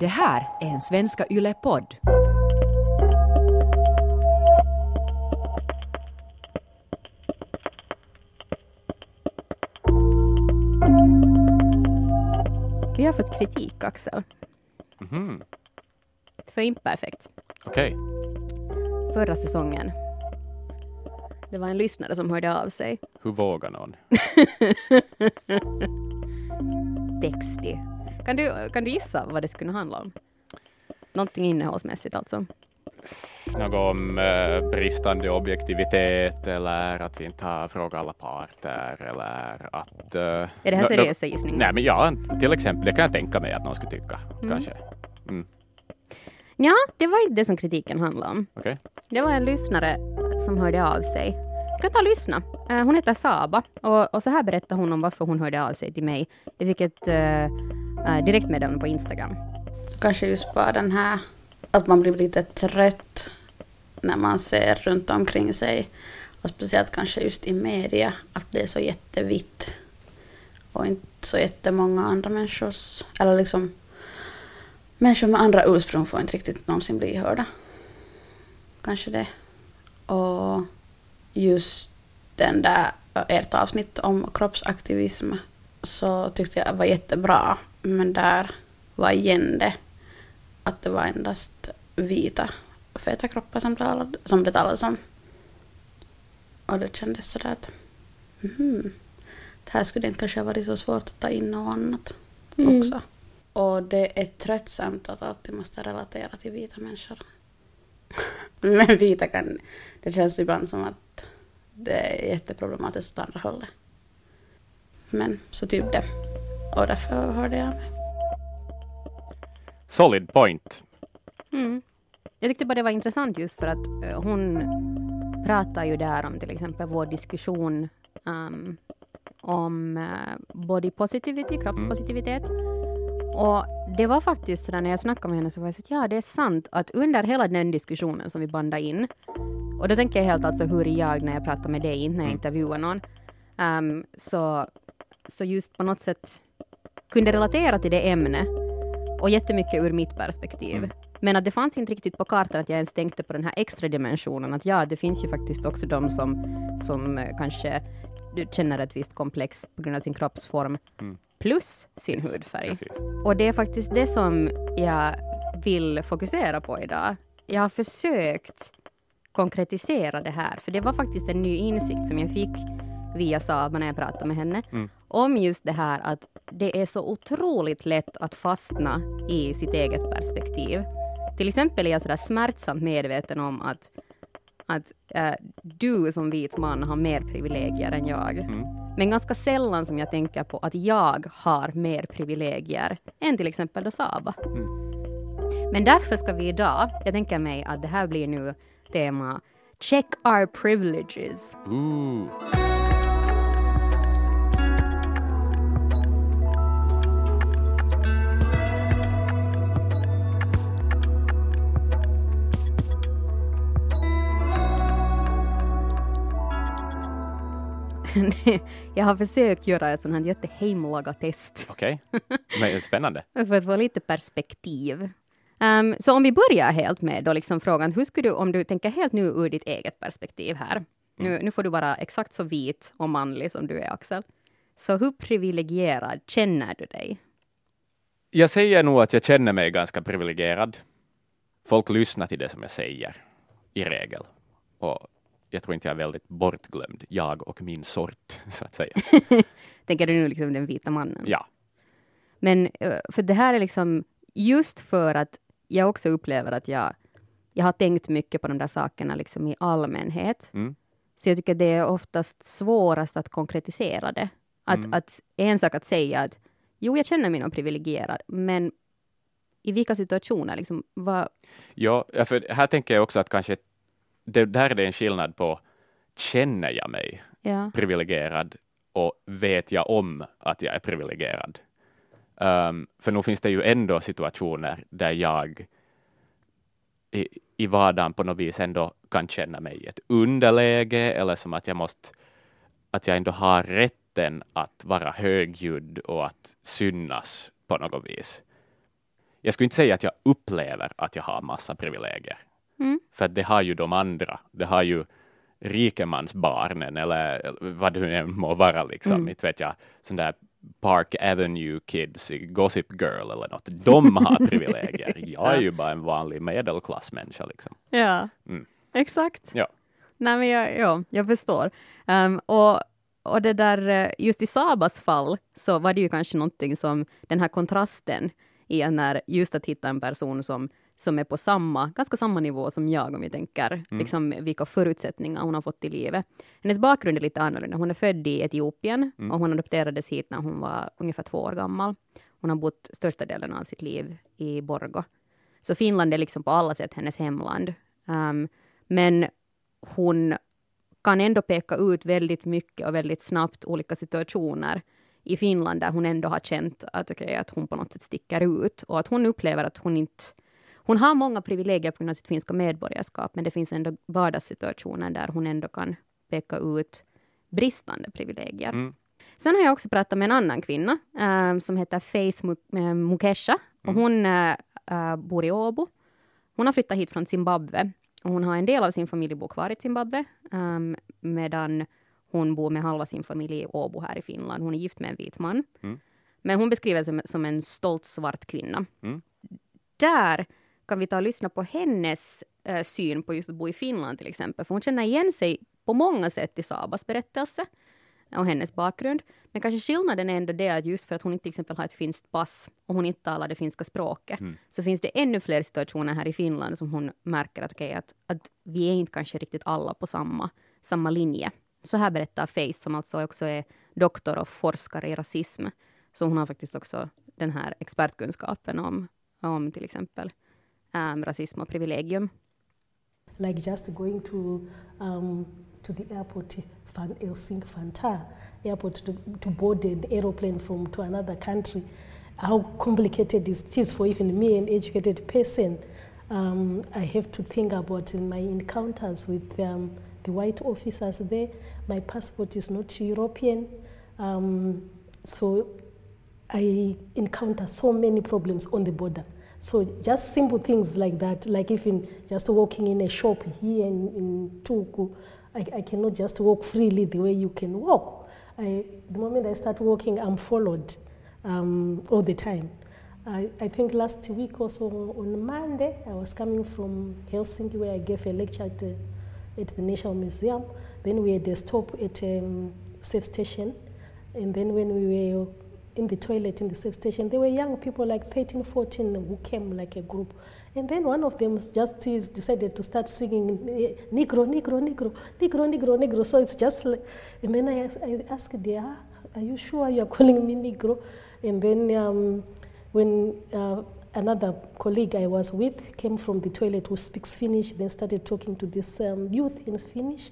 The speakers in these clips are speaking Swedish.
Det här är en Svenska Yle-podd. Vi har fått kritik, Axel. Mhm, För imperfekt. Okej. Förra säsongen. Det var en lyssnare som hörde av sig. Hur vågar någon? Textig. Kan du, kan du gissa vad det skulle handla om? Någonting innehållsmässigt alltså. Något om eh, bristande objektivitet eller att vi inte har frågat alla parter eller att... eh, Är det här seriösa gissningar? Nej, men ja, till exempel, det kan jag tänka mig att någon skulle tycka, Mm. kanske. Mm. Ja, det var inte det som kritiken handlade om. Okej. Det var en lyssnare som hörde av sig. Du kan ta och lyssna. Eh, hon heter Saba och, och så här berättar hon om varför hon hörde av sig till mig. Jag fick ett Eh, uh, direktmeddelande på Instagram. Kanske just bara den här att man blir lite trött när man ser runt omkring sig. Och speciellt kanske just i media, att det är så jättevitt. Och inte så jättemånga andra människors, eller liksom människor med andra ursprung får inte riktigt någonsin bli hörda. Kanske det. Och just den där, ert avsnitt om kroppsaktivism så tyckte jag var jättebra. Men där var igen det att det var endast vita feta kroppar som, talade, som det talades om. Och det kändes sådär att mhm, det här skulle inte kanske varit så svårt att ta in något annat Mm. också. Och det är tröttsamt att alltid måste relatera till vita människor. Men vita kan, det känns ibland som att det är jätteproblematiskt åt andra hållet. Men så typ det. Och därför hörde jag mig. Solid point. Mm. Jag tyckte bara det var intressant just för att eh, hon pratar ju där om till exempel vår diskussion um, om uh, body positivity, kroppspositivitet. Och det var faktiskt sådär när jag snackade med henne så var jag så att ja, det är sant att under hela den diskussionen som vi bandade in, och då tänker jag helt alltså hur är jag när jag pratar med dig, inte när jag Mm. intervjuar någon, um, så, så just på något sätt kunde relatera till det ämnet och jättemycket ur mitt perspektiv. Mm. Men att det fanns inte riktigt på kartan att jag ens tänkte på den här extra dimensionen, att ja, det finns ju faktiskt också de som, som eh, kanske känner ett visst komplex på grund av sin kroppsform, Mm. plus sin Precis, hudfärg. Precis. Och det är faktiskt det som jag vill fokusera på idag. Jag har försökt konkretisera det här, för det var faktiskt en ny insikt som jag fick via Saba när jag pratade med henne, Mm. om just det här att det är så otroligt lätt att fastna i sitt eget perspektiv. Till exempel är jag sådär smärtsamt medveten om att, att eh, du som vit man har mer privilegier än jag. Mm. Men ganska sällan som jag tänker på att jag har mer privilegier än till exempel då Saba. Mm. Men därför ska vi idag, jag tänker mig att det här blir nu tema Check our privileges. Ooh. jag har försökt göra ett sånt här jättehemlagat test Okej. Men spännande. för att få lite perspektiv. Ehm, så om vi börjar helt med då liksom frågan, hur skulle du, om du tänker helt nu ur ditt eget perspektiv här, nu, nu får du vara exakt så vit och manlig som du är Axel. Så hur privilegierad känner du dig? Jag säger nog att jag känner mig ganska privilegierad. Folk lyssnar till det som jag säger, i regel. Och jag tror inte jag är väldigt bortglömd, jag och min sort, så att säga. Tänker du nu liksom den vita mannen? Ja. Men eh, för det här är liksom just för att jag också upplever att jag, jag har tänkt mycket på de där sakerna liksom i allmänhet. Mm. Så jag tycker det är oftast svårast att konkretisera det. Att, Mm. att en sak att säga att jo, jag känner mig nog privilegierad, men i vilka situationer? Liksom, vad, Ja, ja, för här tänker jag också att kanske det, där är det en skillnad på känner jag mig ja. privilegierad och vet jag om att jag är privilegierad? Um, för nu finns det ju ändå situationer där jag i, i vardagen på något vis ändå kan känna mig i ett underläge eller som att jag måste, att jag ändå har rätten att vara högljudd och att synas på något vis. jag skulle inte säga att jag upplever att jag har massa privilegier. Mm. För det har ju de andra. Det har ju rikemansbarnen eller vad det nu må vara liksom. Mm. Inte vet jag, sån där Park Avenue Kids i Gossip Girl eller något. De har privilegier. Jag är ju bara en vanlig medelklassmänniska liksom. Ja, Mm. exakt. Ja. Nej, men jag, ja, jag förstår. Ehm, och, och det där, eh, just i Sabas fall så var det ju kanske någonting som den här kontrasten i när just att hitta en person som, som är på samma, ganska samma nivå som jag om vi tänker liksom vilka förutsättningar hon har fått i livet. Hennes bakgrund är lite annorlunda. Hon är född i Etiopien och hon adopterades hit när hon var ungefär två år gammal. Hon har bott största delen av sitt liv i Borgo. Så Finland är liksom på alla sätt hennes hemland. Ehm, men hon kan ändå peka ut väldigt mycket och väldigt snabbt olika situationer i Finland där hon ändå har känt att, okay, att hon på något sätt sticker ut och att hon upplever att hon inte... Hon har många privilegier på grund av sitt finska medborgarskap, men det finns ändå vardagssituationer där hon ändå kan peka ut bristande privilegier. Mm. Sen har jag också pratat med en annan kvinna eh, som heter Faith eh, Mukesha och hon eh, eh, bor i Åbo. Hon har flyttat hit från Zimbabwe och hon har en del av sin familj bor kvar i Zimbabwe ehm, medan hon bor med halva sin familj i Åbo här i Finland. Hon är gift med en vit man. Mm. Men hon beskrivs som, som en stolt svart kvinna. Mm. Där kan vi ta och lyssna på hennes eh, syn på just att bo i Finland till exempel. För hon känner igen sig på många sätt i Sabas berättelse och hennes bakgrund. Men kanske skillnaden är ändå det att just för att hon inte till exempel har ett finskt pass och hon inte talar det finska språket, Mm. så finns det ännu fler situationer här i Finland som hon märker att, okay, att, att vi är inte kanske riktigt alla på samma, samma linje. Så här berättar Face, som alltså också är doktor och forskare i rasism. Så hon har faktiskt också den här expertkunskapen om, om till exempel um, privilegium. like just going to um, to the airport, Vantaa airport to, to board an aeroplane from to another country. How complicated it is for even me, an educated person. Um, I have to think about in my encounters with um, the white officers there. My passport is not European, um, so I encounter so many problems on the border. So just simple things like that, like even just walking in a shop here in, in Tuku, I, I cannot just walk freely the way you can walk. I, the moment I start walking, I'm followed um, all the time. I, I think last week also on Monday, I was coming from Helsinki where I gave a lecture at the, at the National Museum. Then we had a stop at a um, safe station. And then when we were in the toilet in the safe station, there were young people like 13, 14 who came like a group. And then one of them just decided to start singing Negro, Negro, Negro, Negro, Negro, Negro. So it's just like, and then I, I asked her, "Ah, are you sure you are calling me Negro? And then um, when uh, another colleague I was with came from the toilet who speaks Finnish, then started talking to this um, youth in Finnish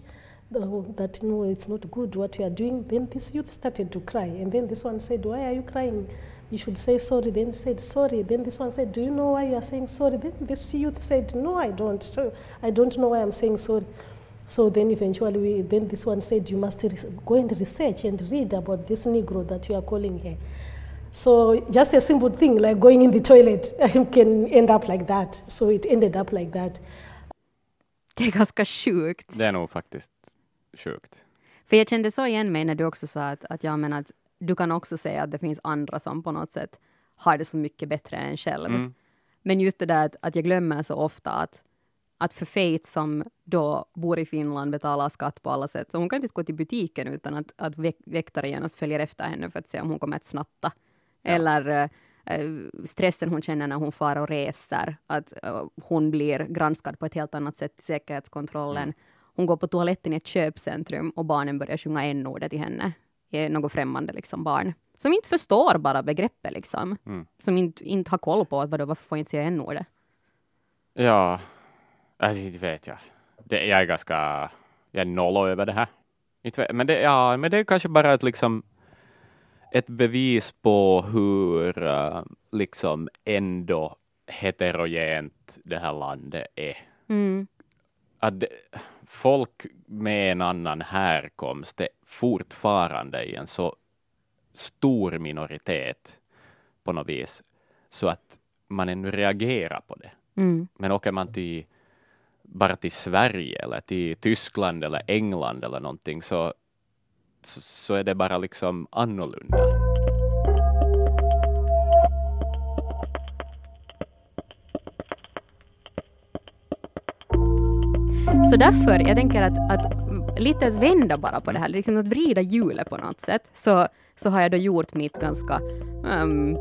Oh, that no, it's not good what you are doing. Then this youth started to cry, and then this one said, "Why are you crying? You should say sorry." Then said sorry. Then this one said, "Do you know why you are saying sorry?" Then this youth said, "No, I don't. So I don't know why I'm saying sorry." So then eventually, we, then this one said, "You must res- go and research and read about this Negro that you are calling here. So just a simple thing like going in the toilet can end up like that. So it ended up like that. Det är ganska sjukt. Det är nog faktiskt sjukt. För jag kände så igen mig när du också sa att, att jag menar att du kan också säga att det finns andra som på något sätt har det så mycket bättre än själv. Mm. Men just det där att, att jag glömmer så ofta att, att för Faith som då bor i Finland, betalar skatt på alla sätt, så hon kan inte gå till butiken utan att, att väk, väktare genast följer efter henne för att se om hon kommer att snatta. Eller eh, eh, stressen hon känner när hon far och reser, att eh, hon blir granskad på ett helt annat sätt i säkerhetskontrollen. Hon går på toaletten i ett köpcentrum och barnen börjar sjunga n-ordet till henne. Är något främmande liksom barn. Som inte förstår bara begreppet liksom. Mm. Som inte, inte har koll på att vadå, varför får jag inte säga n-ordet. Ja, alltså, inte vet jag. Det, jag är ganska, jag är noll över det här. Inte men, det, ja, men det är kanske bara ett, liksom, ett bevis på hur uh, liksom ändå heterogent det här landet är. Mm. Att det, folk med en annan härkomst är fortfarande i en så stor minoritet på något vis, så att man ännu reagerar på det. Mm. Men åker man till, bara till Sverige eller till Tyskland eller England eller någonting så, så, så är det bara liksom annorlunda. Så därför, jag tänker att, att lite att vända bara på det här, liksom att vrida hjulet på något sätt, så, så har jag då gjort mitt ganska um,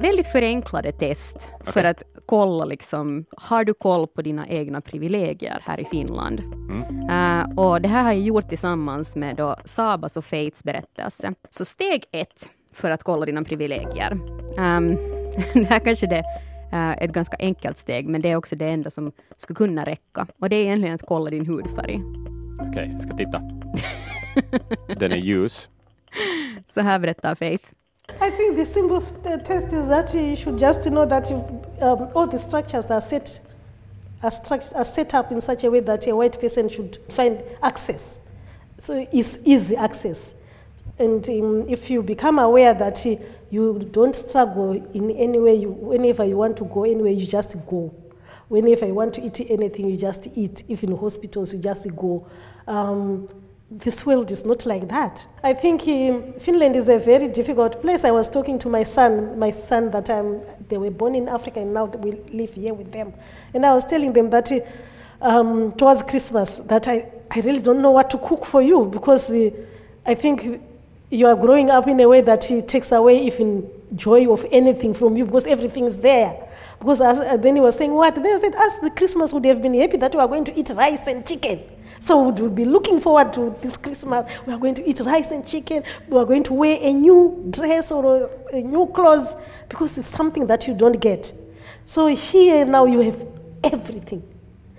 väldigt förenklade test för att kolla liksom, har du koll på dina egna privilegier här i Finland? Mm. Uh, och det här har jag gjort tillsammans med då Sabas och Fates berättelse. Så steg ett för att kolla dina privilegier. Um, det här kanske det ett ganska enkelt steg, men det är också det enda som skulle kunna räcka. Och det är egentligen att kolla din hudfärg. Okej, jag ska titta. Den är ljus. Så här berättar Faith. I think the simple t- test is that you should just know that if, um, all the structures are set, are, struct- are set up in such a way that a white person should find access. So it's easy access. And um, if you become aware that uh, you don't struggle in any way, you, whenever you want to go anywhere, you just go. Whenever you want to eat anything, you just eat. In hospitals, you just go. Um, this world is not like that. I think um, Finland is a very difficult place. I was talking to my son, my son that um, they were born in Africa and now we live here with them. And I was telling them that um, towards Christmas that I, I really don't know what to cook for you because uh, I think you are growing up in a way that takes away even joy of anything from you because everything is there. Because as, uh, then he was saying, what? They said, us, the Christmas would have been happy that we are going to eat rice and chicken. So we would be looking forward to this Christmas. We are going to eat rice and chicken. We are going to wear a new dress or a, a new clothes because it's something that you don't get. So here now you have everything.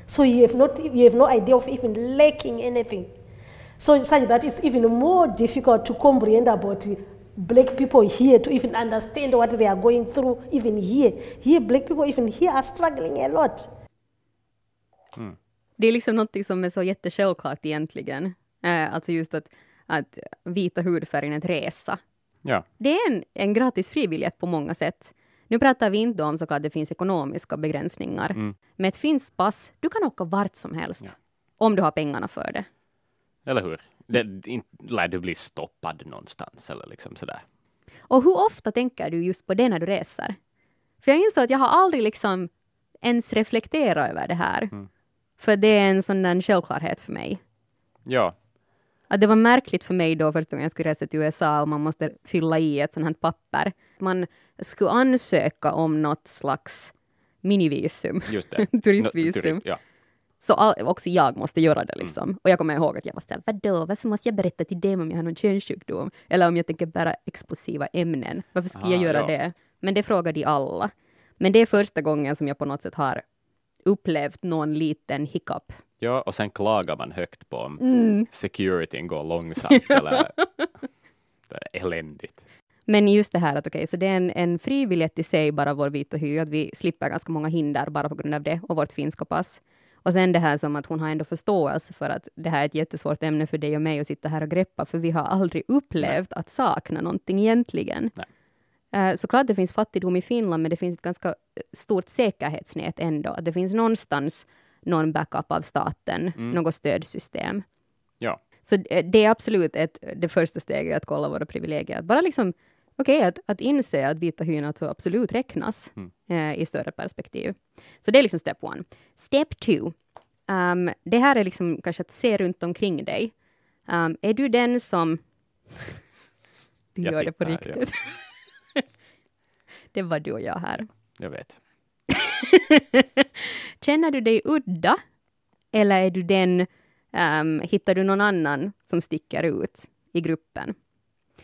So you have, not, you have no idea of even lacking anything. So such that it's even more difficult to comprehend about black people here to even understand what they are going through even here. Here, black people even here are struggling a lot. Det är liksom något som är så jättesjälvklart egentligen. Eh, alltså just att, att vita hudfärgen är ett resa. Ja, Det är en, en gratis fribiljett på många sätt. Nu pratar vi inte om såklart att det finns ekonomiska begränsningar. Mm. Med ett finskt pass, du kan åka vart som helst. Ja. Om du har pengarna för det. Eller hur? Det, inte lär du bli stoppad någonstans eller liksom sådär. Och hur ofta tänker du just på det när du reser? För jag insåg att jag har aldrig liksom ens reflekterat över det här. Mm. För det är en sån där självklarhet för mig. Ja, Att det var märkligt för mig då första gången jag skulle resa till USA och man måste fylla i ett sånt här papper. Man skulle ansöka om något slags minivisum, turistvisum. Turist, ja. Så all, också jag måste göra det liksom. Och jag kommer ihåg att jag var såhär, vadå, varför måste jag berätta till dem om jag har någon könssjukdom? Eller om jag tänker bära explosiva ämnen. Varför jag Ah, göra ja. det? Men det frågar de alla. Men det är första gången som jag på något sätt har upplevt någon liten hiccup. ja, och sen klagar man högt på om Mm. securityn går långsamt eller det är eländigt. Men just det här att okej, så det är en, en frivillighet i sig, bara vår vita hy, att vi slipper ganska många hinder bara på grund av det och vårt finska pass. Och sen det här som att hon har ändå förståelse för att det här är ett jättesvårt ämne för dig och mig att sitta här och greppa, för vi har aldrig upplevt att sakna någonting egentligen. Nej. Eh, såklart det finns fattigdom i Finland, men det finns ett ganska eh, stort säkerhetsnät ändå. Att det finns någonstans någon backup av staten, Mm. något stödsystem. Ja, Så eh, det är absolut ett, det första steget, att kolla våra privilegier. Att bara liksom, okej, att, att inse att vita hyn alltså absolut räknas Mm. eh, i större perspektiv. Så det är liksom step one. Step two. Um, det här är liksom kanske att se runt omkring dig. Um, är du den som... du Jag gör det på ja. riktigt. det var du och jag här. jag vet. Känner du dig udda? Eller är du den, ehm, hittar du någon annan som sticker ut i gruppen?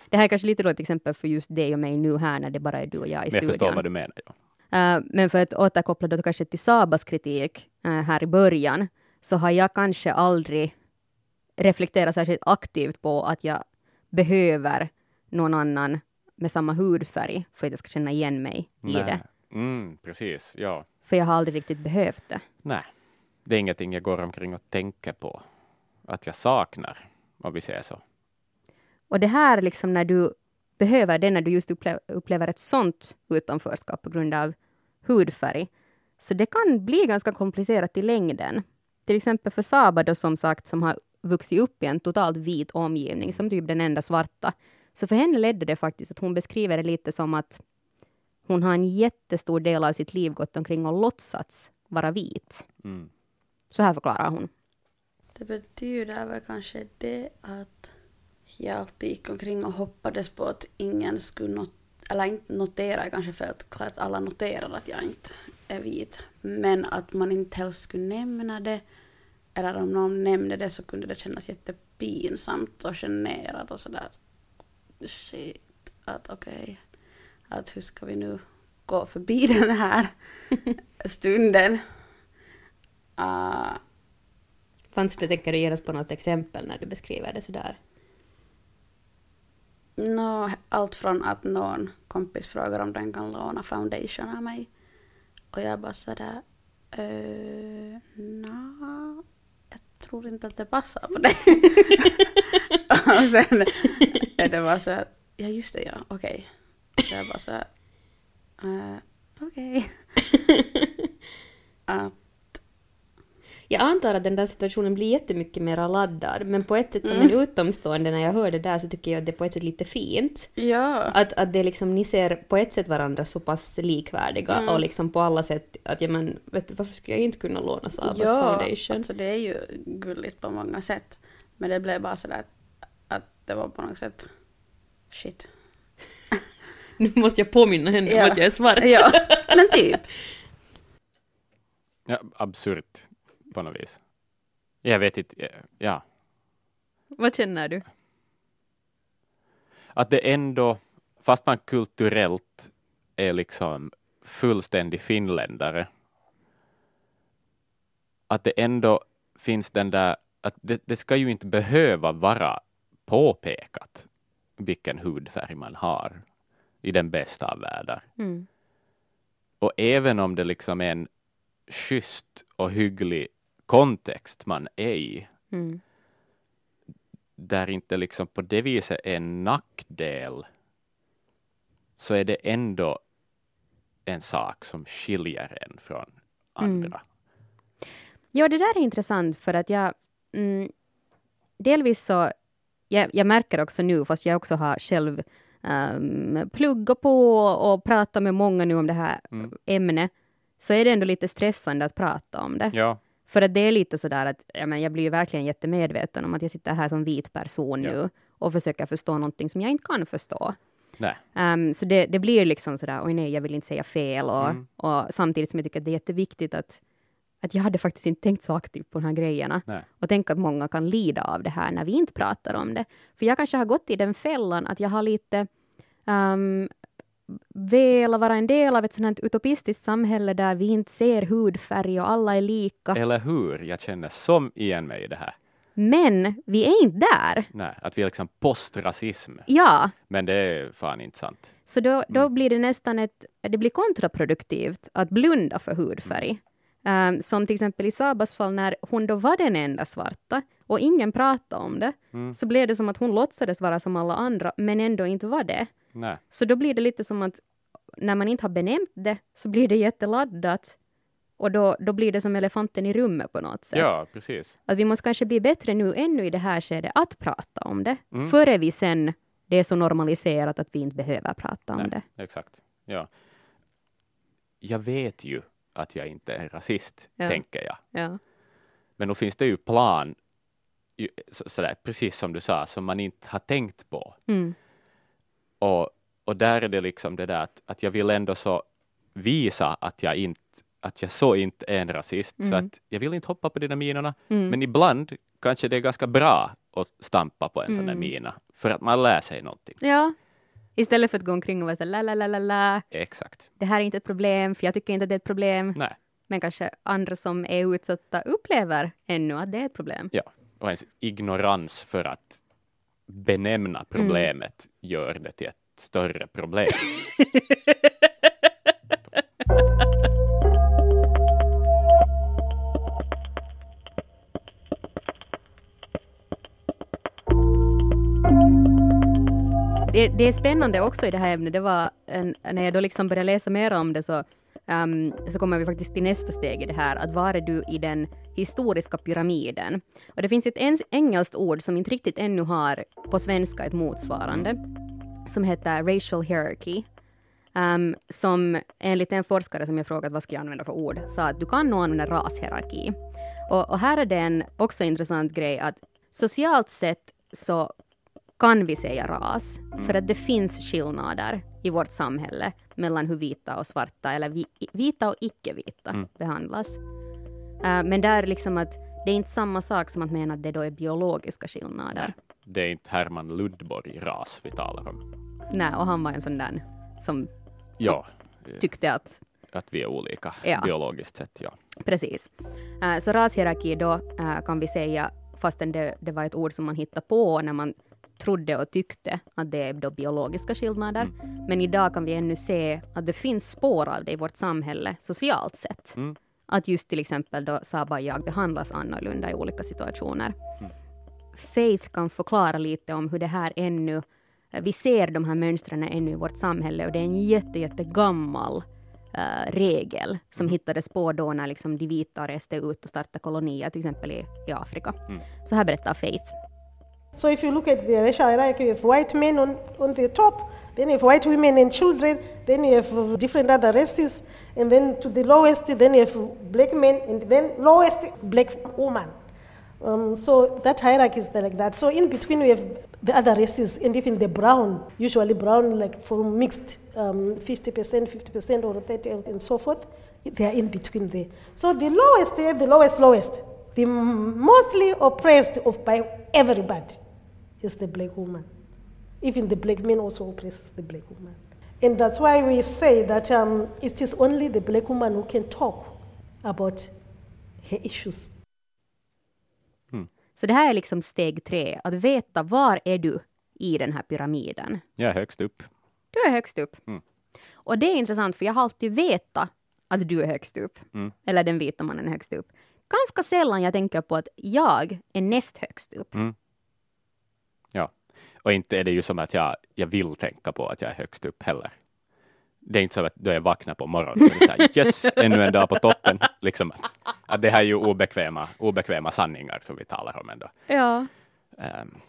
Det här är kanske lite då ett exempel för just dig och mig nu här när det bara är du och jag i Men jag förstår studion. vad du menar. Ja. Eh, men för att återkoppla då kanske till Sabas kritik eh, här i början, så har jag kanske aldrig reflekterat särskilt aktivt på att jag behöver någon annan med samma hudfärg för att jag ska känna igen mig i Nej. det. Mm, precis, ja. För jag har aldrig riktigt behövt det. Nej, det är ingenting jag går omkring och tänker på att jag saknar, om vi säger så. Och det här liksom när du behöver det, när du just upple- upplever ett sånt utanförskap på grund av hudfärg. Så det kan bli ganska komplicerat i längden. Till exempel för Saba då som sagt, som har vuxit upp i en totalt vit omgivning, som typ den enda svarta. Så för henne ledde det faktiskt att hon beskriver det lite som att hon har en jättestor del av sitt liv gått omkring och låtsats vara vit. Mm. Så här förklarar hon. Det betyder väl kanske det att jag alltid gick omkring och hoppades på att ingen skulle not eller inte notera, kanske för att klart alla noterar att jag inte är vit. Men att man inte helst skulle nämna det. Eller om någon nämnde det så kunde det kännas jättepinsamt och generat och sådär. Shit, att okej. Okay, att hur ska vi nu gå förbi den här stunden? Uh, Fanns det, tänker du, genast på något exempel när du beskriver det sådär? No, allt från att någon kompis frågar om den kan låna foundation av mig. Och jag bara sådär, uh, no, jag tror inte att det passar på dig. och sen är det bara så här, ja just det ja, okej. Okay. Så jag bara så här, uh, okej. Okay. Jag antar att den där situationen blir jättemycket mer laddad, men på ett sätt som mm. en utomstående när jag hör det där så tycker jag att det är på ett sätt lite fint. Ja. Att, att det liksom, ni ser på ett sätt varandra så pass likvärdiga mm. och liksom på alla sätt att ja men vet du varför skulle jag inte kunna låna Sabas ja, foundation? alltså det är ju gulligt på många sätt. Men det blev bara sådär att, att det var på något sätt shit. nu måste jag påminna henne ja. om att jag är svart. ja, men typ. Ja, absurt på något vis. Jag vet inte, ja. Vad känner du? Att det ändå, fast man kulturellt är liksom fullständig finländare, att det ändå finns den där, att det, det ska ju inte behöva vara påpekat vilken hudfärg man har i den bästa av världar. Mm. Och även om det liksom är en schysst och hygglig kontext man är i. Mm. Där inte liksom på det viset är en nackdel så är det ändå en sak som skiljer en från andra. Mm. Ja, det där är intressant för att jag mm, delvis så jag, jag, märker också nu, fast jag också har själv um, pluggat på och pratat med många nu om det här mm. ämnet, så är det ändå lite stressande att prata om det. Ja. För att det är lite sådär att ja, men jag blir ju verkligen jättemedveten om att jag sitter här som vit person ja. nu och försöker förstå någonting som jag inte kan förstå. Um, så det, det, blir liksom sådär, oj nej, jag vill inte säga fel och, mm. och samtidigt som jag tycker att det är jätteviktigt att, att jag hade faktiskt inte tänkt så aktivt på de här grejerna. Nej. Och tänk att många kan lida av det här när vi inte pratar om det. För jag kanske har gått i den fällan att jag har lite um, vilja vara en del av ett sådant utopistiskt samhälle där vi inte ser hudfärg och alla är lika. Eller hur? Jag känner som igen mig i det här. Men vi är inte där. Nej, att vi är liksom postrasism. Ja. Men det är fan inte sant. Så då, då mm. blir det nästan ett, det blir kontraproduktivt att blunda för hudfärg. Um, som till exempel i Sabas fall när hon då var den enda svarta och ingen pratade om det, mm. så blev det som att hon låtsades vara som alla andra, men ändå inte var det. Nej. Så då blir det lite som att när man inte har benämnt det så blir det jätteladdat och då, då blir det som elefanten i rummet på något sätt. Ja, precis. Att vi måste kanske bli bättre nu ännu i det här skedet att prata om det, mm. före vi sen det är så normaliserat att vi inte behöver prata om Nej, det. Exakt. Ja. Jag vet ju att jag inte är rasist, ja. tänker jag. Ja. Men då finns det ju plan, sådär, precis som du sa, som man inte har tänkt på. Mm. Och, och där är det liksom det där att, att jag vill ändå så visa att jag inte att jag så inte är en rasist, mm. så att jag vill inte hoppa på de där minorna, mm. men ibland kanske det är ganska bra att stampa på en mm. sån där mm. mina, för att man lär sig någonting. Ja, istället för att gå omkring och vara så la la la la la. Exakt. Det här är inte ett problem, för jag tycker inte att det är ett problem. Nej. Men kanske andra som är utsatta upplever ännu att det är ett problem. Ja, och ens ignorans för att benämna mm. problemet mm. gör det till ett större problem. det, det, är spännande också i det här ämnet, det var en, när jag då liksom började läsa mer om det så ehm, så kommer vi faktiskt till nästa steg i det här, att var är du i den historiska pyramiden? Och det finns ett ens- engelskt ord som inte riktigt ännu har på svenska ett motsvarande, som heter racial hierarchy. Ehm, som enligt en forskare som jag frågat vad ska jag använda för ord, sa att du kan nog använda rashierarki. Och, och här är det en också intressant grej att socialt sett så kan vi säga ras, för att det finns skillnader i vårt samhälle mellan hur vita och svarta, eller vi, vita och icke-vita behandlas. Eh, men där är liksom att det är inte samma sak som att mena att det då är biologiska skillnader. Det är inte Herman Lundborg ras vi talar om. Nej, och han var en sån där som Ja, tyckte att att vi är olika Ja. biologiskt sett, ja. Precis. Eh, så rashierarki då eh, kan vi säga, fastän det, det var ett ord som man hittade på när man trodde och tyckte att det är då biologiska skillnader. Men idag kan vi ännu se att det finns spår av det i vårt samhälle socialt sett. Mm. Att just till exempel då Saba och jag behandlas annorlunda i olika situationer. Faith kan förklara lite om hur det här ännu, vi ser de här mönstren ännu i vårt samhälle och det är en jätte, jätte gammal eh, regel som hittades på då när liksom de vita reste ut och startade kolonier, till exempel i, i Afrika. Så här berättar Faith. So if you look at the racial hierarchy, you have white men on, on the top, then you have white women and children, then you have different other races, and then to the lowest, then you have black men, and then lowest, black woman. Um, so that hierarchy is like that. So in between, we have the other races, and even the brown, usually brown, like from mixed um, 50%, 50%, or 30, and so forth. They are in between there. So the lowest, eh, the lowest, lowest, the mostly oppressed of by everybody is the black woman. Even the black man also oppresses the black woman. And that's why we say that um, it is only the black woman who can talk about her issues. Så det här är liksom steg tre, att veta var är du i den här pyramiden. Jag är högst upp. Du är högst upp. Mm. Och det är intressant, för jag har alltid vetat att du är högst upp. Mm. Eller den vita mannen är högst upp. Ganska sällan jag tänker på att jag är näst högst upp. Mm. Ja, och inte är det ju som att jag, jag vill tänka på att jag är högst upp heller. Det är inte så att då jag vaknar på morgonen det så här, yes, ännu en dag på toppen. Liksom att, att det här är ju obekväma, obekväma sanningar som vi talar om ändå. Ja. Ehm,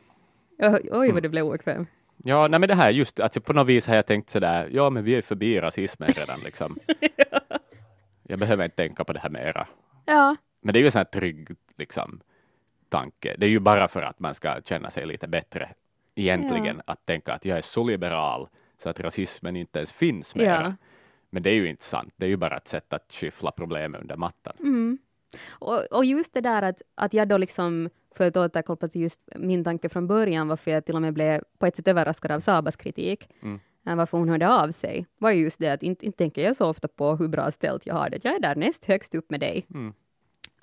Oj, vad du blev obekväm. ja, nej men det här just, att på något vis har jag tänkt sådär, ja men vi är förbi rasismen redan liksom. Jag behöver inte tänka på det här mera. Ja. Men det är ju en sån här trygg liksom, tanke. Det är ju bara för att man ska känna sig lite bättre egentligen att tänka att jag är så liberal så att rasismen inte ens finns mera. Ja. Men det är ju inte sant. Det är ju bara ett sätt att skyffla problem under mattan. Mm. Och, och just det där att, att jag då liksom, för att återkoppla till just min tanke från början, varför jag till och med blev på ett sätt överraskad av Sabas kritik, Mm. eh, varför hon hörde av sig, var ju just det att inte, inte tänker jag så ofta på hur bra ställt jag har det. Jag är där näst högst upp med dig. Mm.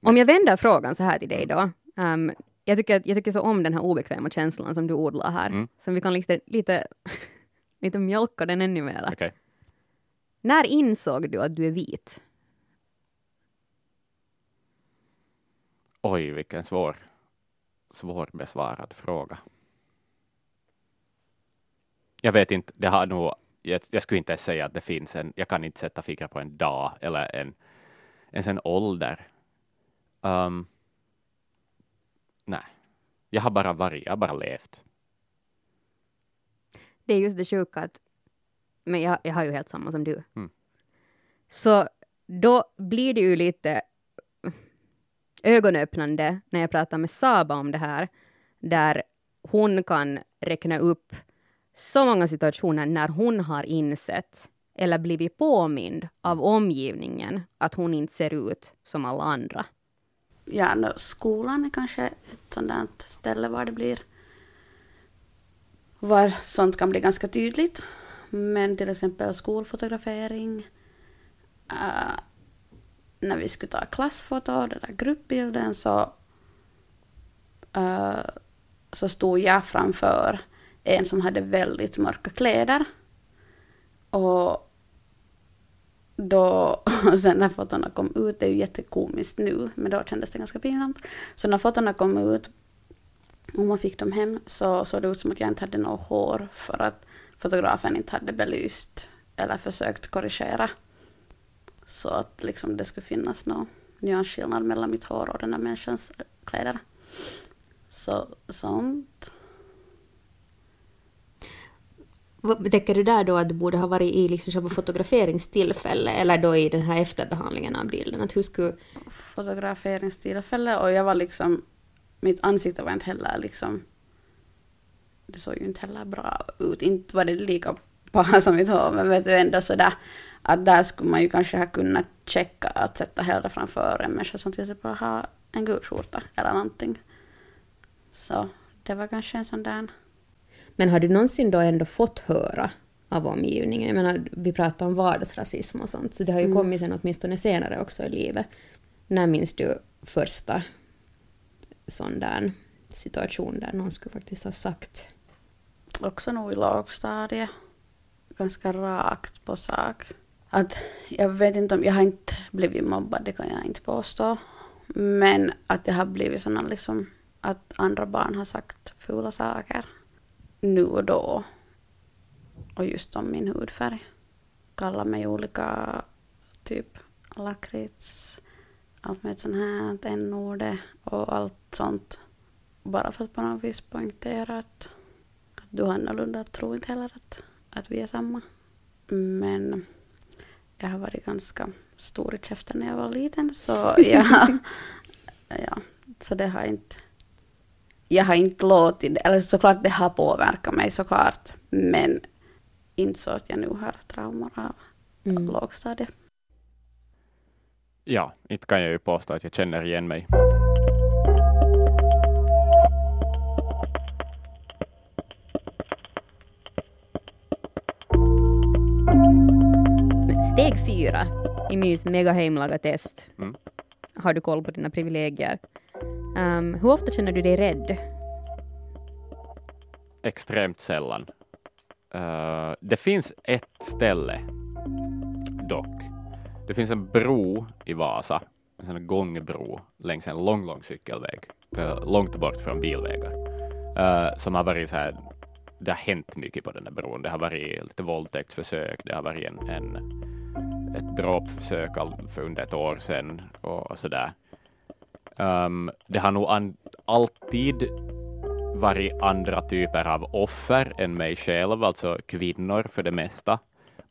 Om jag vänder frågan så här till dig då. ehm, jag, tycker, jag tycker så om den här obekväma känslan som du odlar här. Mm. Så vi kan lite, lite, lite mjölka den ännu mer. Okej. När insåg du att du är vit? Oj, vilken svår, svårbesvarad fråga. Jag vet inte, det har nog, jag, jag skulle inte ens säga att det finns en, jag kan inte sätta fingret på en dag eller en, ens en ålder. Um, nej, jag har bara varit, jag har bara levt. Det är just det sjuka att, men jag, jag har ju helt samma som du. Mm. Så då blir det ju lite ögonöppnande när jag pratar med Saba om det här, där hon kan räkna upp så många situationer när hon har insett eller blivit påmind av omgivningen att hon inte ser ut som alla andra. Ja, no, skolan är kanske ett sådant ställe var det blir var sånt kan bli ganska tydligt. Men till exempel skolfotografering. äh, när vi skulle ta klassfoto, den där gruppbilden, så, äh, så stod jag framför en som hade väldigt mörka kläder. Och då, och sen när fotona kom ut, det är ju jättekomiskt nu, men då kändes det ganska pinsamt. Så när fotona kom ut och man fick dem hem så såg det ut som att jag inte hade något hår för att fotografen inte hade belyst eller försökt korrigera Så att liksom det skulle finnas någon nyansskillnad mellan mitt hår och den här människans kläder. Så sånt. Vad tänker du där då att det borde ha varit i liksom själva fotograferingstillfället eller då i den här efterbehandlingen av bilden? Att hur skulle... Fotograferingstillfället och jag var liksom, mitt ansikte var inte heller liksom, det såg ju inte heller bra ut. Inte var det lika bra som mitt hår, men vet du ändå sådär att där skulle man ju kanske ha kunnat checka att sätta hellre framför en människa som till exempel har en gul skjorta eller någonting. Så det var kanske en sån där men har du någonsin då ändå fått höra av omgivningen? Jag menar, vi pratar om vardagsrasism och sånt, så det har ju Mm. kommit sen åtminstone senare också i livet. När minns du första sån där situation där någon skulle faktiskt ha sagt också nog i lågstadiet. Ganska rakt på sak. Att jag vet inte om, jag har inte blivit mobbad, det kan jag inte påstå. Men att det har blivit sådana liksom, att andra barn har sagt fula saker. Nu och då. Och just om min hudfärg. Kallar mig olika, typ lakrits, allt med sånt här, n-ordet och allt sånt. Bara för att på något vis poängtera att att du har annorlunda, tror inte heller att, att vi är samma. Men jag har varit ganska stor i käften när jag var liten så jag, ja, så det har inte, jag har inte låtit, eller såklart det har påverkat mig såklart, men inte så att jag nu har traumor av mm. lågstadiet. Ja, inte kan jag ju påstå att jag känner igen mig. Steg fyra i MYs megaheimlaga-test. Mm. Har du koll på dina privilegier? Um, hur ofta känner du dig rädd? Extremt sällan. Uh, det finns ett ställe dock. Det finns en bro i Vasa, en sån gångbro längs en lång, lång cykelväg, uh, långt bort från bilvägar, uh, som har varit så här, det har hänt mycket på den där bron. Det har varit lite våldtäktsförsök, det har varit en, en, ett dråpförsök för under ett år sedan och, och sådär. Um, det har nog alltid varit andra typer av offer än mig själv, alltså kvinnor för det mesta.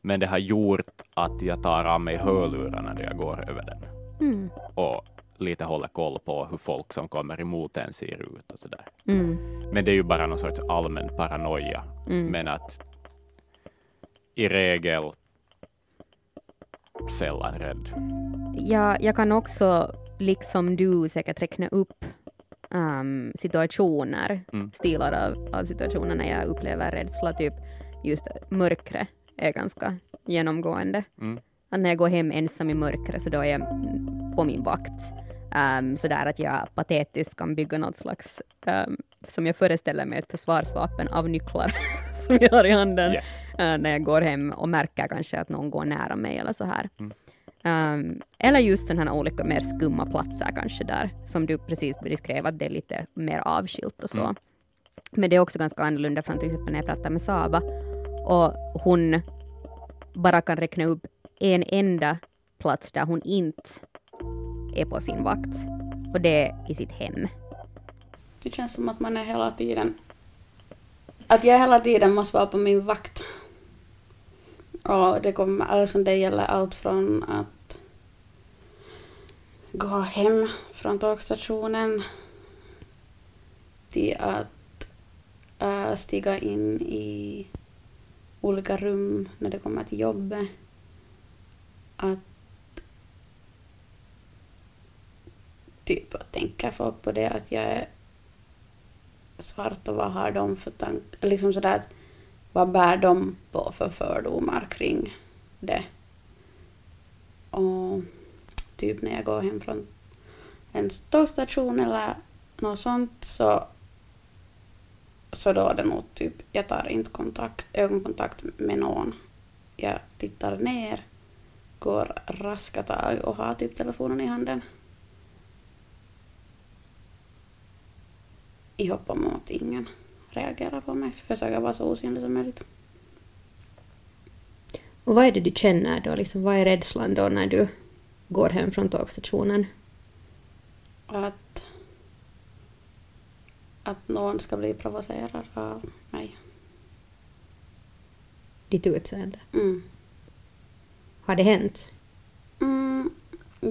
Men det har gjort att jag tar av mig hörlurarna när jag går över den Mm. och lite håller koll på hur folk som kommer emot en ser ut och sådär. Mm. Men det är ju bara någon sorts allmän paranoia. Mm. Men att i regel sällan rädd. Ja, jag kan också, liksom du, säkert räkna upp ehm, situationer, Mm. stilar av, av situationer när jag upplever rädsla, typ just mörkret är ganska genomgående. Mm. Att när jag går hem ensam i mörkret så då är jag på min vakt. Um, sådär att jag patetiskt kan bygga något slags, ehm, som jag föreställer mig, ett försvarsvapen av nycklar som jag har i handen Yes. eh, när jag går hem och märker kanske att någon går nära mig eller så här. Mm. Um, eller just sådana här olika mer skumma platser kanske där, som du precis beskrev, att det är lite mer avskilt och så. Mm. Men det är också ganska annorlunda från till exempel när jag pratar med Saba och hon bara kan räkna upp en enda plats där hon inte är på sin vakt. Och det är i sitt hem. Det känns som att man är hela tiden... Att jag hela tiden måste vara på min vakt. Och det, kommer, alltså det gäller allt från att gå hem från tågstationen till att äh, stiga in i olika rum när det kommer till jobbet. Att typ tänker folk på det att jag är svart och vad har de för tankar, liksom sådär att vad bär de på för fördomar kring det. Och typ när jag går hem från en tågstation eller något sånt så så då är det nog typ, jag tar inte kontakt, ögonkontakt med någon. Jag tittar ner, går raska tag och har typ telefonen i handen. i hopp om att ingen reagerar på mig. Försöker vara så osynlig som möjligt. Och vad är det du känner då? Liksom, vad är rädslan då när du går hem från tågstationen? Att, att någon ska bli provocerad av mig. Ditt utseende? Mm. Har det hänt? Mm,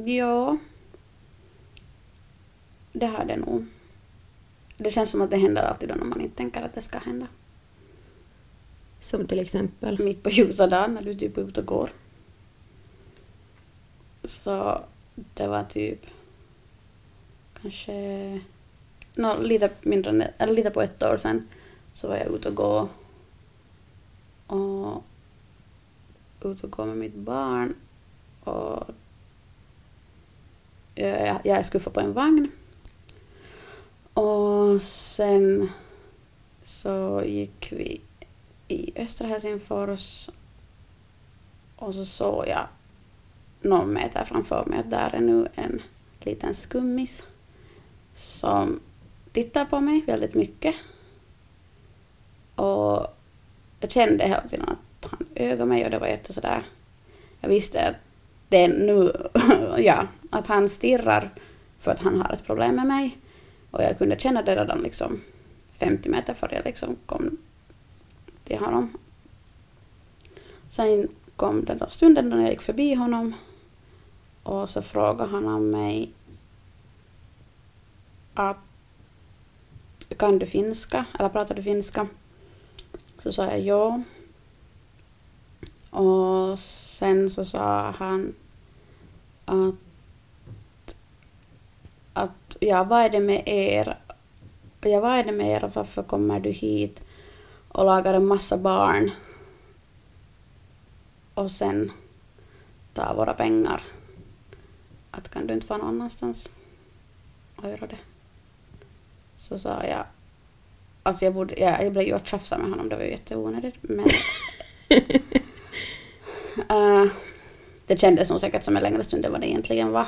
ja. Det har det nog. Det känns som att det händer alltid då när man inte tänker att det ska hända. Som till exempel? Mitt på ljusa dagen när du typ är ute och går. Så det var typ kanske no, lite mindre eller lite på ett år sedan så var jag ute och gå och ute och gå med mitt barn och jag, jag skuffade på en vagn och sen så gick vi i östra Helsingfors och så såg jag någon meter framför mig att där är nu en liten skummis som tittar på mig väldigt mycket. Och jag kände hela tiden att han ögade mig och det var jätte sådär. Jag visste att det är nu, ja, att han stirrar för att han har ett problem med mig. Och jag kunde känna det redan liksom 50 meter före jag liksom kom till honom. Sen kom den där stunden då jag gick förbi honom och så frågade han om mig att kan du finska eller pratar du finska? Så sa jag ja. Och sen så sa han att ja, vad är det med er? Ja, vad är det med er och varför kommer du hit och lagar en massa barn och sen tar våra pengar? Att kan du inte vara någon annanstans och göra det? Så sa jag Alltså jag, borde, jag, jag blev ju att tjafsa med honom, det var ju jätteonödigt men... uh, det kändes nog säkert som en längre stund än vad det egentligen var.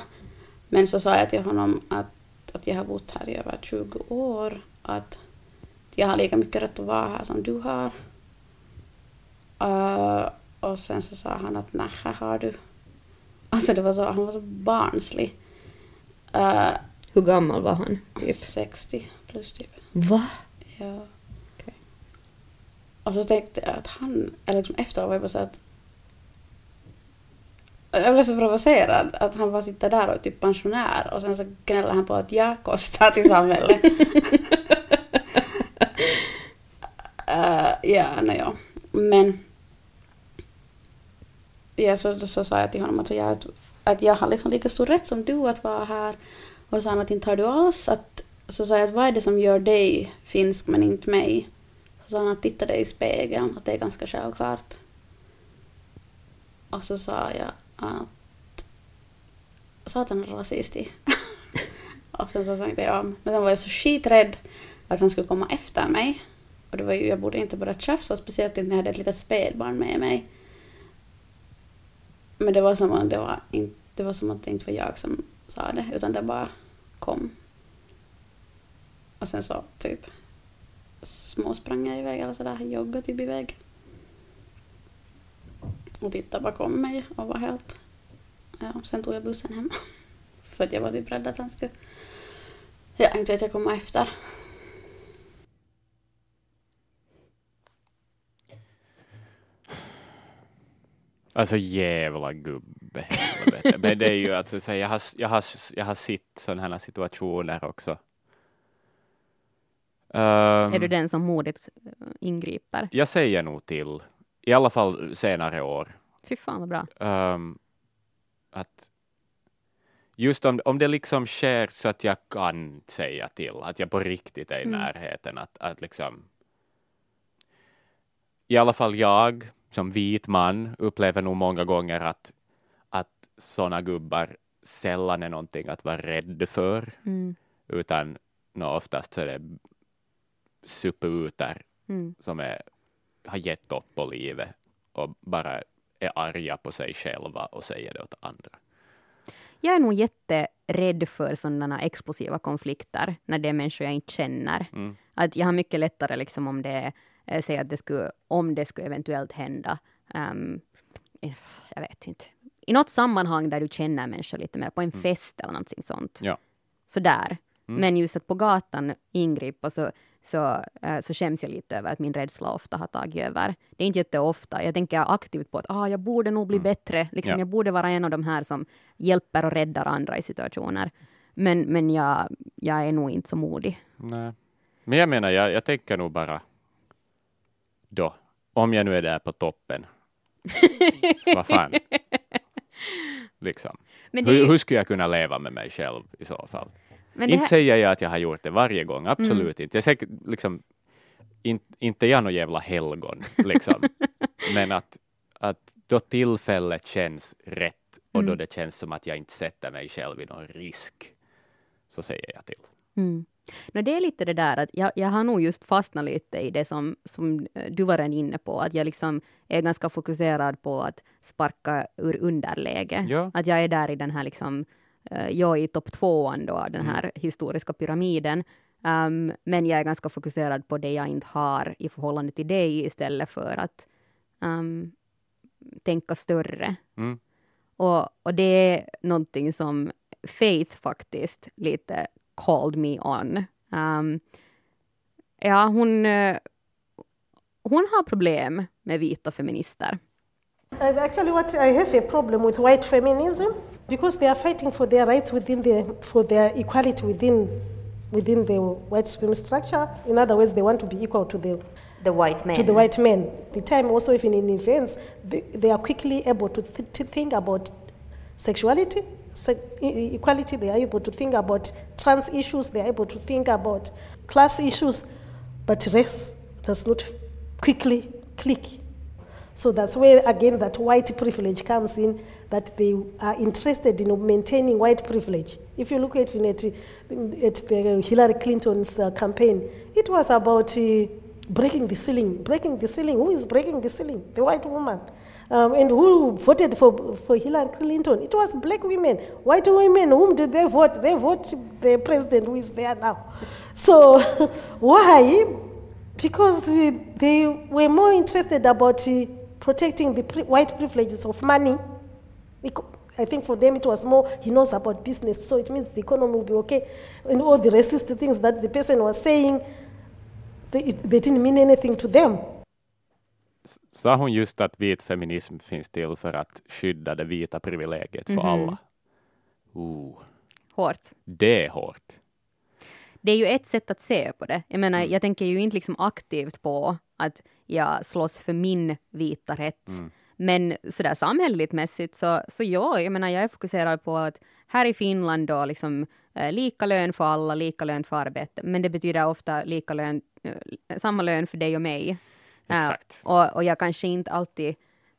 Men så sa jag till honom att, att jag har bott här i över 20 år. Att jag har lika mycket rätt att vara här som du har. Uh, och sen så sa han att nej, här har du. Alltså det var så, han var så barnslig. Uh, Hur gammal var han? Typ? 60 plus typ. Va? Ja. Okej. Och så tänkte jag att han, eller liksom efteråt var jag bara så att jag blev så provocerad att han bara sitter där och är typ pensionär och sen så gnäller han på att jag kostar till samhället. uh, ja, nej ja. Men ja, så, så sa jag till honom att jag, att jag har liksom lika stor rätt som du att vara här. Och så sa han att inte har du alls att så sa jag att vad är det som gör dig finsk men inte mig? Så sa han att titta dig i spegeln, att det är ganska självklart. Och så sa jag att satan är rasist. och sen så svängde jag om. Men sen var jag så skiträdd att han skulle komma efter mig. Och det var ju, jag borde inte börja tjafsa, speciellt inte när jag hade ett litet spädbarn med mig. Men det var som att det, var inte, det var som att det inte var jag som sa det, utan det bara kom. Och sen så typ småsprang jag iväg eller sådär, joggade typ iväg. Och tittade bakom mig och var helt... Ja, sen tog jag bussen hem. För att jag var typ rädd att han skulle... Ja, inte vet jag komma efter. Alltså jävla gubbe. Men det är ju alltså, så jag, har, jag, har, jag har sett sådana här situationer också. Um, Är du den som modigt eh, ingriper? Jag säger nog till, i alla fall senare år, Fy fan vad bra. um, att just om, om det liksom sker så att jag kan säga till, att jag på riktigt är i Mm. närheten, att, att liksom i alla fall jag som vit man upplever nog många gånger att, att sådana gubbar sällan är någonting att vara rädd för, Mm. utan nå, oftast så är det superuter Mm. som är, har gett upp på livet och bara är arga på sig själva och säger det åt andra. Jag är nog jätterädd för sådana explosiva konflikter när det är människor jag inte känner. Mm. Att jag har mycket lättare liksom om det, eh, säg att det skulle, om det skulle eventuellt hända, um, jag vet inte, i något sammanhang där du känner människor lite mer, på en Mm. fest eller någonting sånt. Ja. Sådär. Mm. Men just att på gatan ingripa så, så, eh, så skäms jag lite över att min rädsla ofta har tagit över. Det är inte jätteofta. Jag tänker aktivt på att ah, jag borde nog bli bättre. Liksom, Mm. Ja. Jag borde vara en av de här som hjälper och räddar andra i situationer. Men, men jag, jag är nog inte så modig. Nej. Men jag menar, jag, jag tänker nog bara då, om jag nu är där på toppen. Vad fan. Liksom. Är Hur, ju- hur skulle jag kunna leva med mig själv i så fall? Men Inte här, säger jag att jag har gjort det varje gång, absolut Mm. inte. Jag säkert, liksom, in, inte jag någon jävla helgon, liksom. men att, att då tillfället känns rätt och då Mm. det känns som att jag inte sätter mig själv i någon risk, så säger jag till. Mm. No, det är lite det där att jag, jag har nog just fastnat lite i det som, som eh, du var redan inne på, att jag liksom är ganska fokuserad på att sparka ur underläge. Ja. Att jag är där i den här liksom, jag är i topp tvåan då, den Mm. här historiska pyramiden. Um, men jag är ganska fokuserad på det jag inte har i förhållande till dig istället för att um, tänka större. Mm. Och, och det är någonting som Faith faktiskt lite called me on. Um, ja, hon, eh, hon har problem med vita feminister. I actually, what I have a problem with white feminism because they are fighting for their rights within the for their equality within within the white supremacist structure. In other words, they want to be equal to the The white men. to the white men. The time also, even in events, they, they are quickly able to, th- to think about sexuality, se- equality. They are able to think about trans issues. They are able to think about class issues, but race does not quickly click. So that's where again that white privilege comes in. That they are interested in maintaining white privilege. If you look at it, at the Hillary Clinton's uh, campaign, it was about uh, breaking the ceiling. Breaking the ceiling. Who is breaking the ceiling? The white woman. Um, and who voted for, for Hillary Clinton? It was black women. White women, whom did they vote? They vote the president who is there now. So why? Because uh, they were more interested about uh, protecting the pri- white privileges of money. I think for them it was more, he knows about business, so it means the economy will be okay. And all the racist things that the person was saying, they, it- they didn't mean anything to them. Sa hon just att vit feminism finns till för att skydda det vita privilegiet för Mhm. alla? Uh, Hårt. det är hårt. Det är ju ett sätt att se på det. Jag menar, Mm. jag tänker ju inte liksom aktivt på att jag slåss för min vita rätt. Mm. Men sådär samhälleligt mässigt så, så ja, jag menar, jag är fokuserad på att här i Finland då liksom eh, lika lön för alla, lika lön för arbete. Men det betyder ofta lika lön, eh, samma lön för dig och mig. Eh, Exakt. och, och jag kanske inte alltid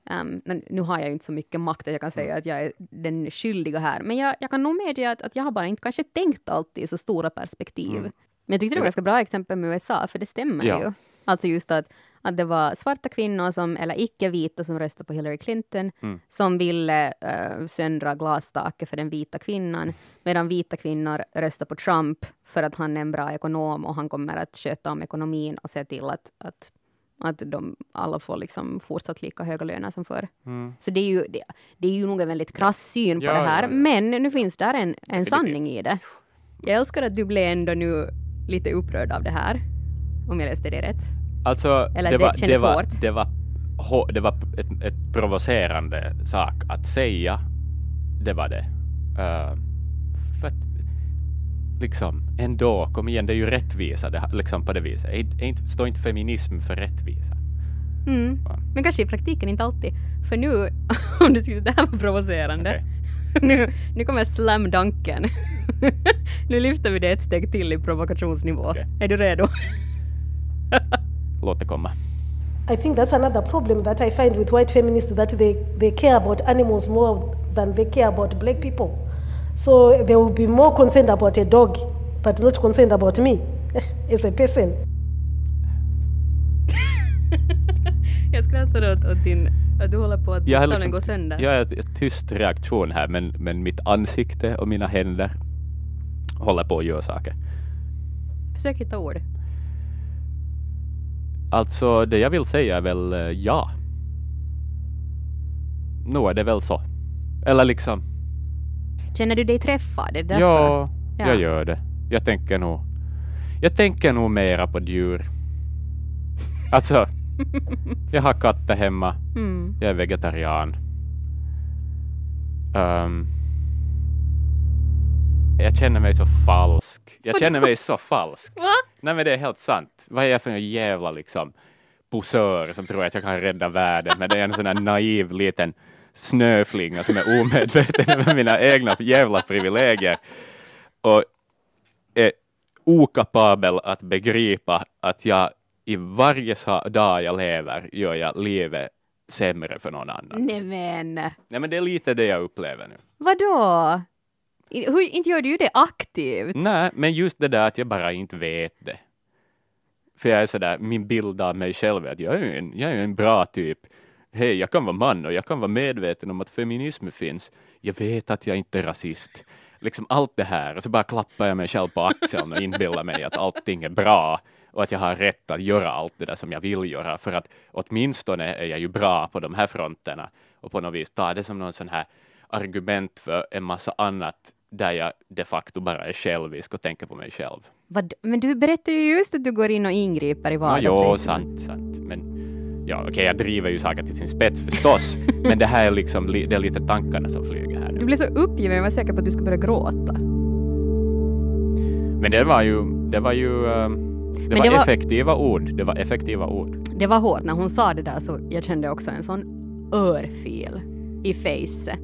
Um, nu har jag ju inte så mycket makt att jag kan säga Mm. att jag är den skyldiga här, men jag, jag kan nog medge att, att jag har bara inte kanske tänkt alltid i så stora perspektiv. Mm. Men jag tyckte det var Jag ganska bra exempel med USA, för det stämmer Ja. ju. Alltså just att, att det var svarta kvinnor, som, eller icke-vita, som röstade på Hillary Clinton, Mm. som ville uh, söndra glastaket för den vita kvinnan, medan vita kvinnor röstade på Trump för att han är en bra ekonom och han kommer att sköta om ekonomin och se till att, att, att de alla får liksom fortsatt lika höga löner som förr. Mm. Så det är ju, det, det är ju nog en väldigt krass syn på Ja, det här, ja, ja. men nu finns där en, en sanning i det. Jag älskar att du blev ändå nu lite upprörd av det här, om jag läste det rätt. Alltså, Eller det, det var, det, var, det var, det var ett, ett provocerande sak att säga. Det var det. Uh, för att, liksom, ändå, kom igen, det är ju rättvisa det, liksom på det viset. Inte, står inte feminism för rättvisa? Mm. Men kanske i praktiken inte alltid. För nu, om du tyckte det här var provocerande, Okej. nu, nu kommer slamdanken. nu lyfter vi det ett steg till i provokationsnivå. Okej. Är du redo? Låt det komma. I think that's another problem that I find with white feminists that they, they care about animals more than they care about black people. So they will be more concerned about a dog, but not concerned about me as a person. jag skrattar åt, åt din, att du håller på att Jag liksom, gå sönder. jag har ett tyst reaktion här, men, men mitt ansikte och mina händer håller på att göra saker. Försök hitta ord. Alltså, det jag vill säga är väl eh, ja. nu är det väl så. Eller liksom, Känner du dig träffad? Är ja, Ja. jag gör det. Jag tänker nog, jag tänker nog mera på djur. Alltså, jag har katter hemma, Mm. jag är vegetarian. Ehm, jag känner mig så falsk. Jag känner mig så falsk. Va? Nej men det är helt sant. Vad är jag för en jävla liksom posör som tror att jag kan rädda världen, men det är en sån här naiv liten snöflinga som är omedveten med mina egna jävla privilegier och är okapabel att begripa att jag i varje dag jag lever gör jag livet sämre för någon annan. Nej men, Nej men det är lite det jag upplever nu. vadå? Hur, inte gör du ju det aktivt. Nej, men just det där att jag bara inte vet det. För jag är sådär, min bild av mig själv är att jag är en, jag är en bra typ. Hej, jag kan vara man och jag kan vara medveten om att feminism finns. Jag vet att jag inte är rasist. Liksom allt det här, och så bara klappar jag mig själv på axeln och inbillar mig att allting är bra och att jag har rätt att göra allt det där som jag vill göra, för att åtminstone är jag ju bra på de här fronterna och på något vis ta det som någon sån här argument för en massa annat där jag de facto bara är självisk och tänker på mig själv. Vad, men du berättade ju just att du går in och ingriper i Ja, vardagslivet. jo, sant, sant. Men ja, okej, jag driver ju saker till sin spets förstås, men det här är liksom, li- det är lite tankarna som flyger här Du nu. blev så uppgiven, jag var säker på att du skulle börja gråta. Men det var ju, det var ju, ehm, det Men var, det var- effektiva ord. Det var effektiva ord. Det var hårt när hon sa det där så jag kände också en sån örfil i face.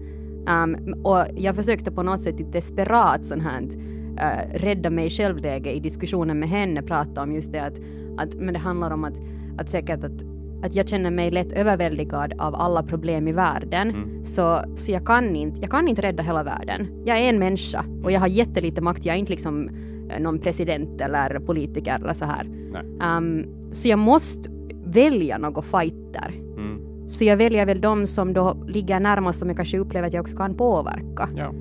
Um, och jag försökte på något sätt i desperat sån här uh, rädda mig själv-läge i diskussionen med henne prata om just det att, att men det handlar om att, att säkert att att jag känner mig lätt överväldigad av alla problem i världen. Mm. Så, så jag, kan inte, jag kan inte rädda hela världen. Jag är en människa och jag har jättelite makt. Jag är inte liksom eh, någon president eller politiker eller så här. Um, så jag måste välja något fighter. Så jag väljer väl de som då ligger närmast som jag kanske upplever att jag också kan påverka. Ja.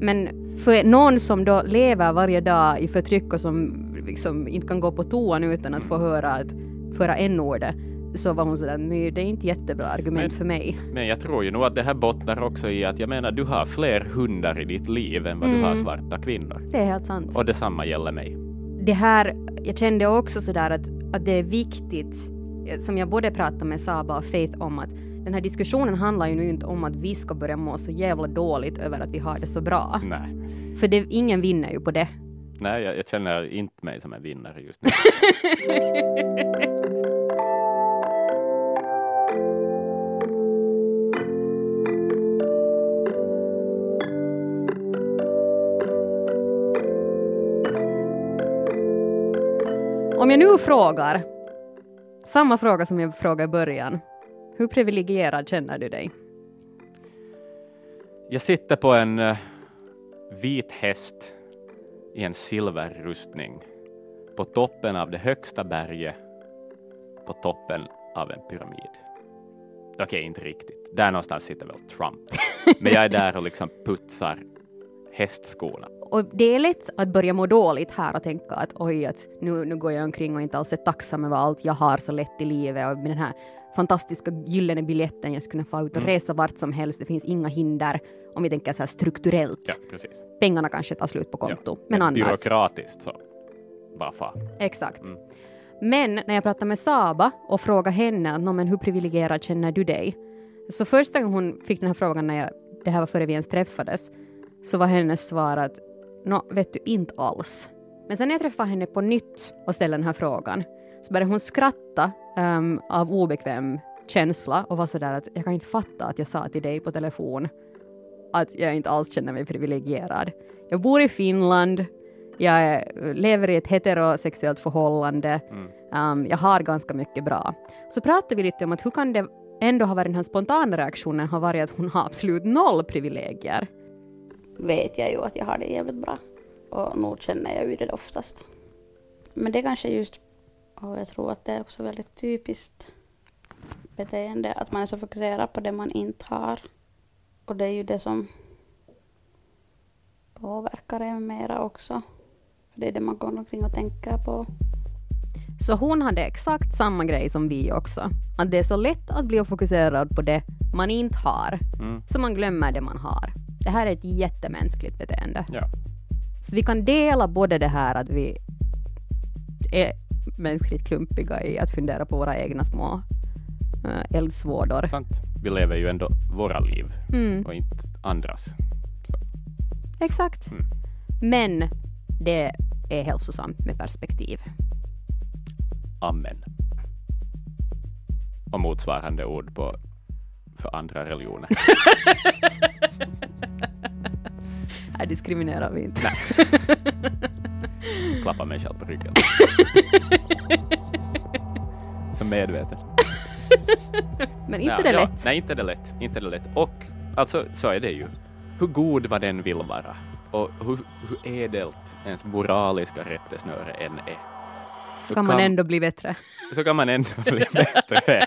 Men för någon som då lever varje dag i förtryck och som liksom inte kan gå på toan utan att få höra att föra n-ordet så var hon sådär, "My, det är inte jättebra argument Men- för mig. Men jag tror ju nog att det här bottnar också i att jag menar, du har fler hundar i ditt liv än vad du Mm. har svarta kvinnor. Det är helt sant. Och detsamma gäller mig. det här, jag kände också sådär att, att det är viktigt, som jag både pratade med Saba och Faith om, att den här diskussionen handlar ju nu inte om att vi ska börja må så jävla dåligt över att vi har det så bra. Nej, För det, ingen vinner ju på det. Nej jag, jag känner inte mig som en vinnare just nu. Om jag nu frågar, samma fråga som jag frågade i början, hur privilegierad känner du dig? Jag sitter på en eh, vit häst i en silverrustning på toppen av det högsta berget på toppen av en pyramid. Okej, inte riktigt. Där någonstans sitter väl Trump. Men jag är där och liksom putsar hästskorna. Och det är lätt att börja må dåligt här och tänka att oj, att nu, nu går jag omkring och inte alls är tacksam över allt jag har så lätt i livet och med den här fantastiska gyllene biljetten jag skulle kunna få ut och Mm. resa vart som helst. Det finns inga hinder om vi tänker så här strukturellt. Ja. Pengarna kanske tar slut på konto, men annars. Byråkratiskt så. Bara fan. Exakt. Mm. Men när jag pratade med Saba och frågade henne "Nå, men hur privilegierad känner du dig? Så första gången hon fick den här frågan, när jag, det här var före vi ens träffades, så var hennes svar att Nå, vet du, inte alls. Men sen när jag träffade henne på nytt och ställde den här frågan så började hon skratta ehm, av obekväm känsla och var sådär att jag kan inte fatta att jag sa till dig på telefon att jag inte alls känner mig privilegierad. Jag bor i Finland, jag lever i ett heterosexuellt förhållande, Mm. um, jag har ganska mycket bra. Så pratade vi lite om att hur kan det ändå ha varit den här spontana reaktionen har varit att hon har absolut noll privilegier. Vet jag ju att jag har det jävligt bra. Och nog känner jag ju det oftast. Men det är kanske just, och jag tror att det är också väldigt typiskt beteende, att man är så fokuserad på det man inte har. Och det är ju det som påverkar en mera också. För det är det man går omkring och tänker på. Så hon hade exakt samma grej som vi också. Att det är så lätt att bli fokuserad på det man inte har, Mm. så man glömmer det man har. Det här är ett jättemänskligt beteende. Ja. Så vi kan dela både det här att vi är mänskligt klumpiga i att fundera på våra egna små äh, eldsvådor. Sant. Vi lever ju ändå våra liv Mm, och inte andras. Så, exakt. Mm. Men det är hälsosamt med perspektiv. amen. Och motsvarande ord på för andra religioner. Här diskriminerar vi inte. Klappa mig själv på ryggen. Så medvetet. Men inte Ja, det ja, lätt. Nej, inte det lätt. Inte det lätt. Och alltså, så är det ju. Hur god vad den vill vara och hur, hur ädelt ens moraliska rättesnöre än är. Så kan man ändå bli bättre. så kan man ändå bli bättre.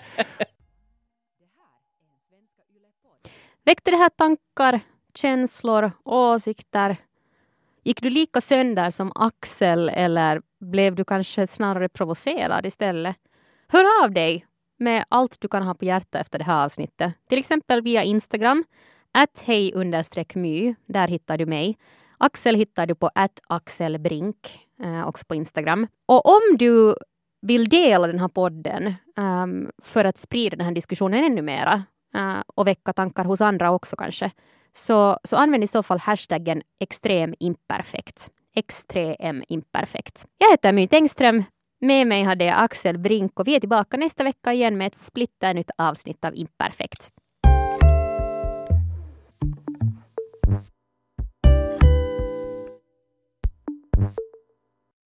Väckte det här tankar, känslor, åsikter? Gick du lika sönder som Axel eller blev du kanske snarare provocerad istället? Hör av dig med allt du kan ha på hjärtat efter det här avsnittet. Till exempel via Instagram, att hej my, där hittar du mig. Axel hittar du på att axelbrink, eh, också på Instagram. Och om du vill dela den här podden um, för att sprida den här diskussionen ännu mera uh, och väcka tankar hos andra också kanske, så, så använd i så fall hashtaggen extremimperfekt. Extremimperfekt. Jag heter My Tengström. Med mig hade jag Axel Brink och vi är tillbaka nästa vecka igen med ett splitternytt avsnitt av Imperfekt.